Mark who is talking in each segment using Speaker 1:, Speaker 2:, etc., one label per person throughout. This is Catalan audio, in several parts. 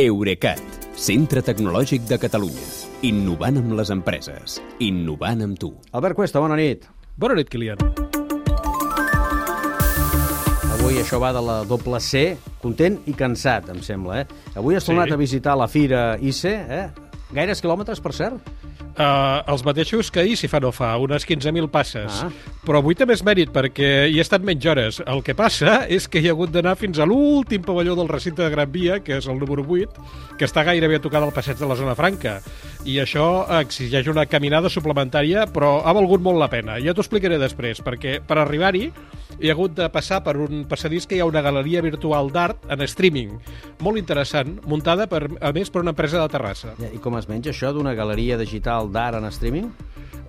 Speaker 1: Eurecat, centre tecnològic de Catalunya. Innovant amb les empreses. Innovant amb tu.
Speaker 2: Albert Cuesta, bona nit.
Speaker 3: Bona nit, Kilian.
Speaker 2: Avui això va de la doble C, content i cansat, em sembla, eh? Avui has
Speaker 3: Sí.
Speaker 2: tornat a visitar la Fira ICE, eh? Gaires quilòmetres, per cert?
Speaker 3: Uh, els mateixos que ahir, si fa no fa, unes 15.000 passes.
Speaker 2: Ah.
Speaker 3: Però avui també és mèrit, perquè hi he estat menys hores. El que passa és que hi ha hagut d'anar fins a l'últim pavelló del recinte de Gran Via, que és el número 8, que està gairebé a tocar del passeig de la Zona Franca. I això exigeix una caminada suplementària, però ha valgut molt la pena. Ja t'ho explicaré després, perquè per arribar-hi he hagut de passar per un passadís que hi ha una galeria virtual d'art en streaming, molt interessant, muntada, per, a més, per una empresa de Terrassa.
Speaker 2: I com es menja això d'una galeria digital d'art en streaming?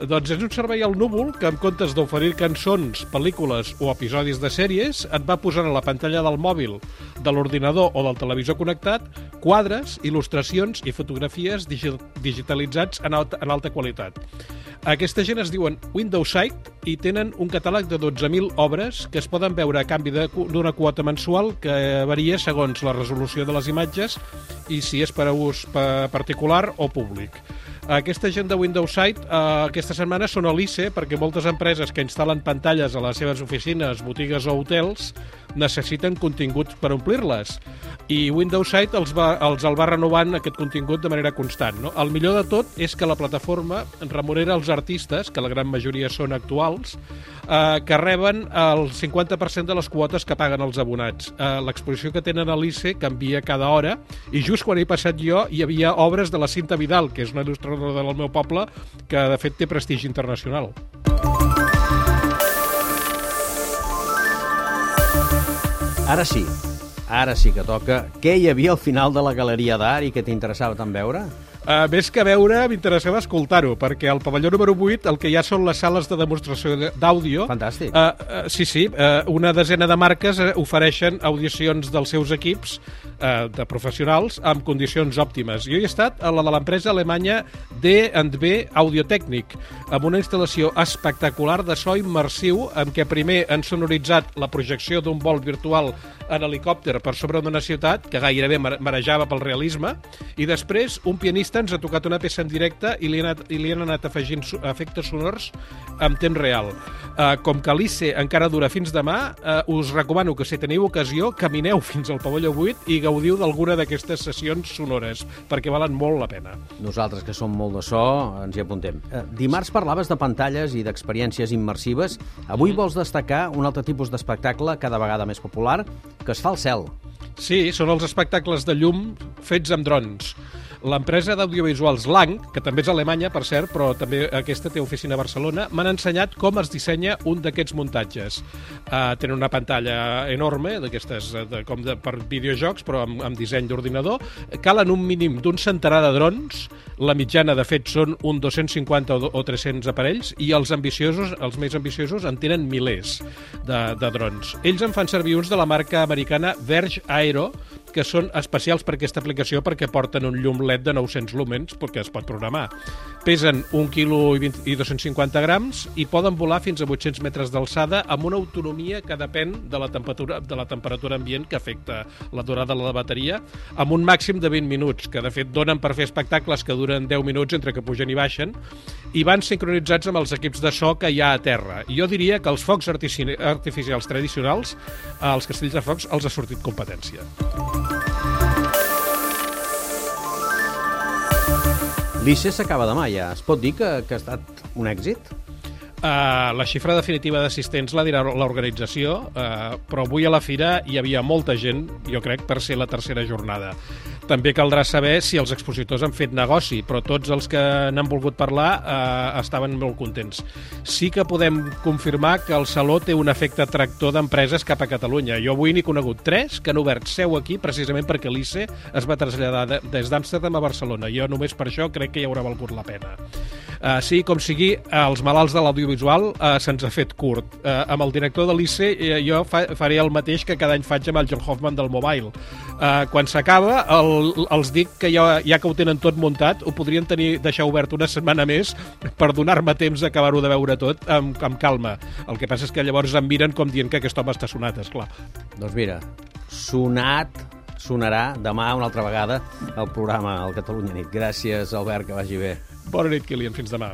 Speaker 3: Doncs és un servei al núvol que en comptes d'oferir cançons, pel·lícules o episodis de sèries, et va posant a la pantalla del mòbil, de l'ordinador o del televisor connectat quadres, il·lustracions i fotografies digi digitalitzats en alta, en alta qualitat. Aquesta gent es diuen Windows Sight i tenen un catàleg de 12.000 obres que es poden veure a canvi d'una quota mensual que varia segons la resolució de les imatges i si és per a ús pa- particular o públic. Aquesta gent de Windows Sight eh, aquesta setmana són a l'ICE perquè moltes empreses que instal·len pantalles a les seves oficines, botigues o hotels necessiten continguts per omplir-les i Windows Sight els, va, els el va renovant aquest contingut de manera constant. No? El millor de tot és que la plataforma remunera els artistes, que la gran majoria són actuals, eh, que reben el 50% de les quotes que paguen els abonats. Eh, L'exposició que tenen a l'ICE canvia cada hora i just quan he passat jo hi havia obres de la Cinta Vidal, que és una il·lustradora del meu poble que de fet té prestigi internacional.
Speaker 2: Ara sí, ara sí que toca. Què hi havia al final de la galeria d'art i que t'interessava tant veure?
Speaker 3: Uh, més que veure, m'interessava escoltar-ho, perquè al pavelló número 8 el que hi ha són les sales de demostració de- d'àudio.
Speaker 2: Fantàstic.
Speaker 3: Uh, uh, sí, sí, uh, una desena de marques uh, ofereixen audicions dels seus equips uh, de professionals amb condicions òptimes. Jo he estat a la de l'empresa alemanya D&B Audiotècnic, amb una instal·lació espectacular de so immersiu en què primer han sonoritzat la projecció d'un vol virtual en helicòpter per sobre d'una ciutat, que gairebé mare- marejava pel realisme, i després un pianista ens ha tocat una peça en directe i li, han anat, i li han anat afegint efectes sonors en temps real. Uh, com que l'ICE encara dura fins demà, uh, us recomano que si teniu ocasió camineu fins al pavelló 8 i gaudiu d'alguna d'aquestes sessions sonores, perquè valen molt la pena.
Speaker 2: Nosaltres, que som molt de so, ens hi apuntem. Eh, dimarts parlaves de pantalles i d'experiències immersives. Avui vols destacar un altre tipus d'espectacle cada vegada més popular, que es fa al cel.
Speaker 3: Sí, són els espectacles de llum fets amb drons. L'empresa d'audiovisuals Lang, que també és alemanya, per cert, però també aquesta té oficina a Barcelona, m'han ensenyat com es dissenya un d'aquests muntatges. Uh, tenen una pantalla enorme, d'aquestes eh, com de, per videojocs, però amb, amb disseny d'ordinador. Calen un mínim d'un centenar de drons, la mitjana, de fet, són un 250 o do- o 300 aparells, i els ambiciosos, els més ambiciosos, en tenen milers de, de drons. Ells en fan servir uns de la marca americana Verge Aero, que són especials per aquesta aplicació perquè porten un llum LED de 900 lúmens perquè es pot programar. Pesen 1 quilo i, 20, i 250 grams i poden volar fins a 800 metres d'alçada amb una autonomia que depèn de la temperatura de la temperatura ambient que afecta la durada de la bateria amb un màxim de 20 minuts, que de fet donen per fer espectacles que duren 10 minuts entre que pugen i baixen i van sincronitzats amb els equips de so que hi ha a terra. Jo diria que els focs artificials tradicionals, als castells de focs, els ha sortit competència.
Speaker 2: L'ICE s'acaba demà ja. Es pot dir que, que ha estat un èxit?
Speaker 3: Uh, la xifra definitiva d'assistents la dirà l'organització, uh, però avui a la fira hi havia molta gent, jo crec, per ser la tercera jornada. També caldrà saber si els expositors han fet negoci, però tots els que n'han volgut parlar uh, estaven molt contents. Sí que podem confirmar que el Saló té un efecte tractor d'empreses cap a Catalunya. Jo avui n'he conegut tres que han obert seu aquí precisament perquè l'ICE es va traslladar de, des d'Amsterdam a Barcelona. Jo només per això crec que hi haurà valgut la pena. Uh, sí, com sigui, els malalts de l'audiovisual uh, se'ns ha fet curt. Uh, amb el director de l'ICE uh, jo fa, faré el mateix que cada any faig amb el John Hoffman del Mobile. Uh, quan s'acaba, el, els dic que ja, ja que ho tenen tot muntat, ho podrien tenir deixar obert una setmana més per donar-me temps d'acabar-ho de veure tot amb, amb calma. El que passa és que llavors em miren com dient que aquest home està sonat, és clar.
Speaker 2: Doncs mira, sonat, sonarà demà una altra vegada al programa al Catalunya Nit. Gràcies, Albert, que vagi bé.
Speaker 3: Bona nit, Kilian. Fins demà.